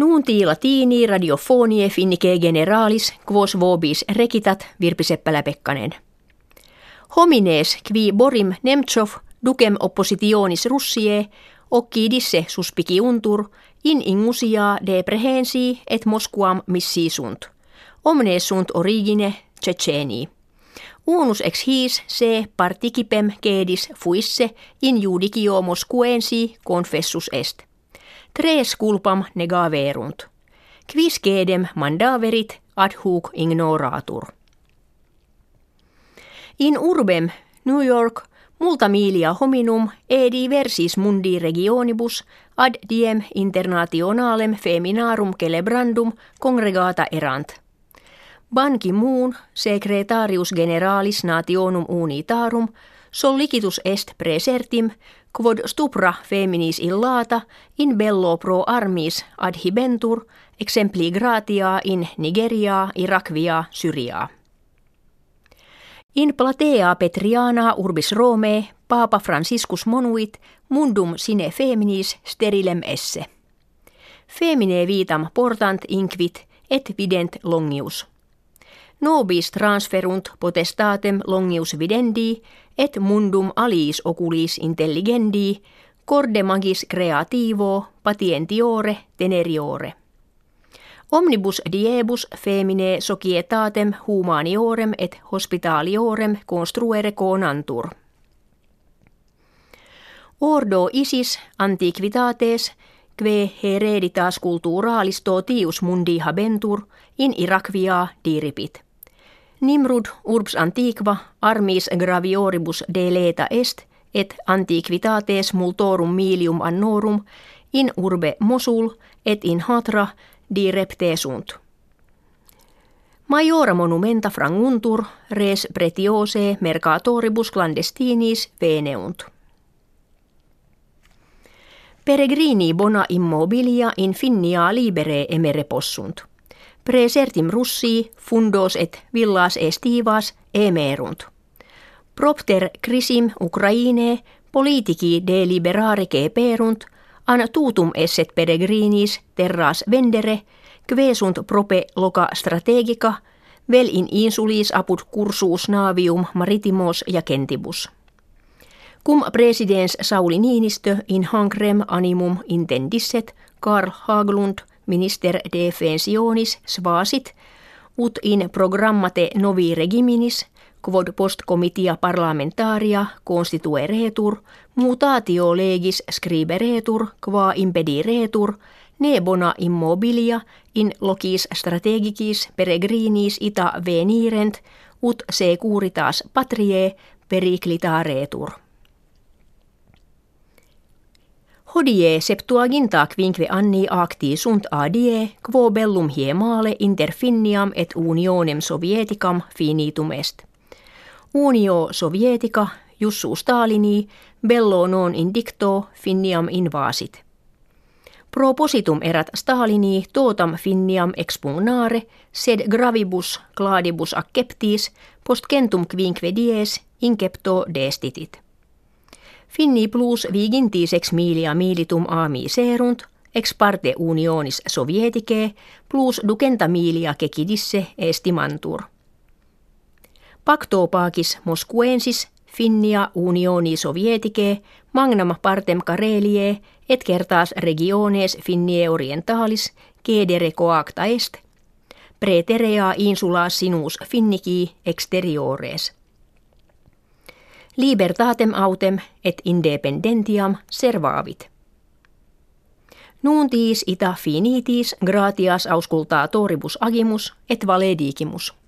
Nuunti latini radiofonie finnike generalis quos vobis rekitat Virpi Seppälä-Pekkanen. Homines qui borim Nemtsov dukem oppositionis russie occidisse suspici untur in ingusia de prehensi et Moskuam missi sunt. Omne sunt origine Tsetseni. Unus ex his se participem cedis fuisse in judicio Moskuensi confessus est. Tres culpam negaverunt. Quis cedem mandaverit ad hoc ignoratur. In urbem New York multa milia hominum edi versis mundi regionibus ad diem internationalem feminarum celebrandum congregata erant. Ban Ki-moon, secretarius generalis nationum unitarum, sollicitus est presertim, quod stupra feminis illata in bello pro armis adhibentur exempli gratia in Nigeria, Irakvia, Syria. In platea Petriana urbis Rome, Papa Franciscus monuit, mundum sine feminis sterilem esse. Femine vitam portant inquit et vident longius. Nobis transferunt potestatem longius videndi, et mundum aliis oculis intelligendi, corde magis creativo, patientiore, teneriore. Omnibus diebus femine societatem humaniorem et hospitaliorem construere conantur. Ordo isis antiquitates kve hereditas culturalis totius mundi habentur in Irakvia diripit. Nimrud urbs antiqua armis gravioribus deleta est et antiquitates multorum milium annorum in urbe Mosul et in Hatra direpte sunt. Majora monumenta franguntur res pretiose mercatoribus clandestinis veneunt. Peregrini bona immobilia in finnia libere emere possunt. Presertim russii fundos et villas estivas emerunt. Propter crisim Ukraine politici deliberare perunt – an tutum esset peregrinis terras vendere, sunt prope loca strategica, vel in insulis apud cursus navium maritimos ja kentibus. Cum presidens Sauli Niinistö in hankrem animum intendisset Karl Haglund minister defensionis svasit, ut in programmate novi regiminis – quod post comitia parlamentaria constitueretur, mutatio legis scriberetur, qua impediretur, ne bona immobilia in locis strategicis peregrinis ita venirent, ut securitas patrie periclitaretur. Hodie septuaginta quinque anni acti sunt adie, quo bellum hiemale inter Finniam et unionem sovieticam finitum est. Unio Sovietica, Jussu Stalini, bello non indicto, finniam invasit. Propositum erat Stalini totam finniam expugnare, sed gravibus cladibus acceptis, post centum quinque dies incepto destitit. Finni plus vigintis ex milia militum ami serunt, ex parte unionis sovieticae, plus ducenta milia kecidisse estimantur. Pacto Moskuensis, Finnia unioni sovieticae, magnam partem Karelie, et kertaas regiones Finnie orientalis, cedere coacta est, preterea insula sinus finniki exteriores. Libertatem autem et independentiam servaavit. Nuuntiis ita finitis gratias auscultatoribus agimus et valedigimus.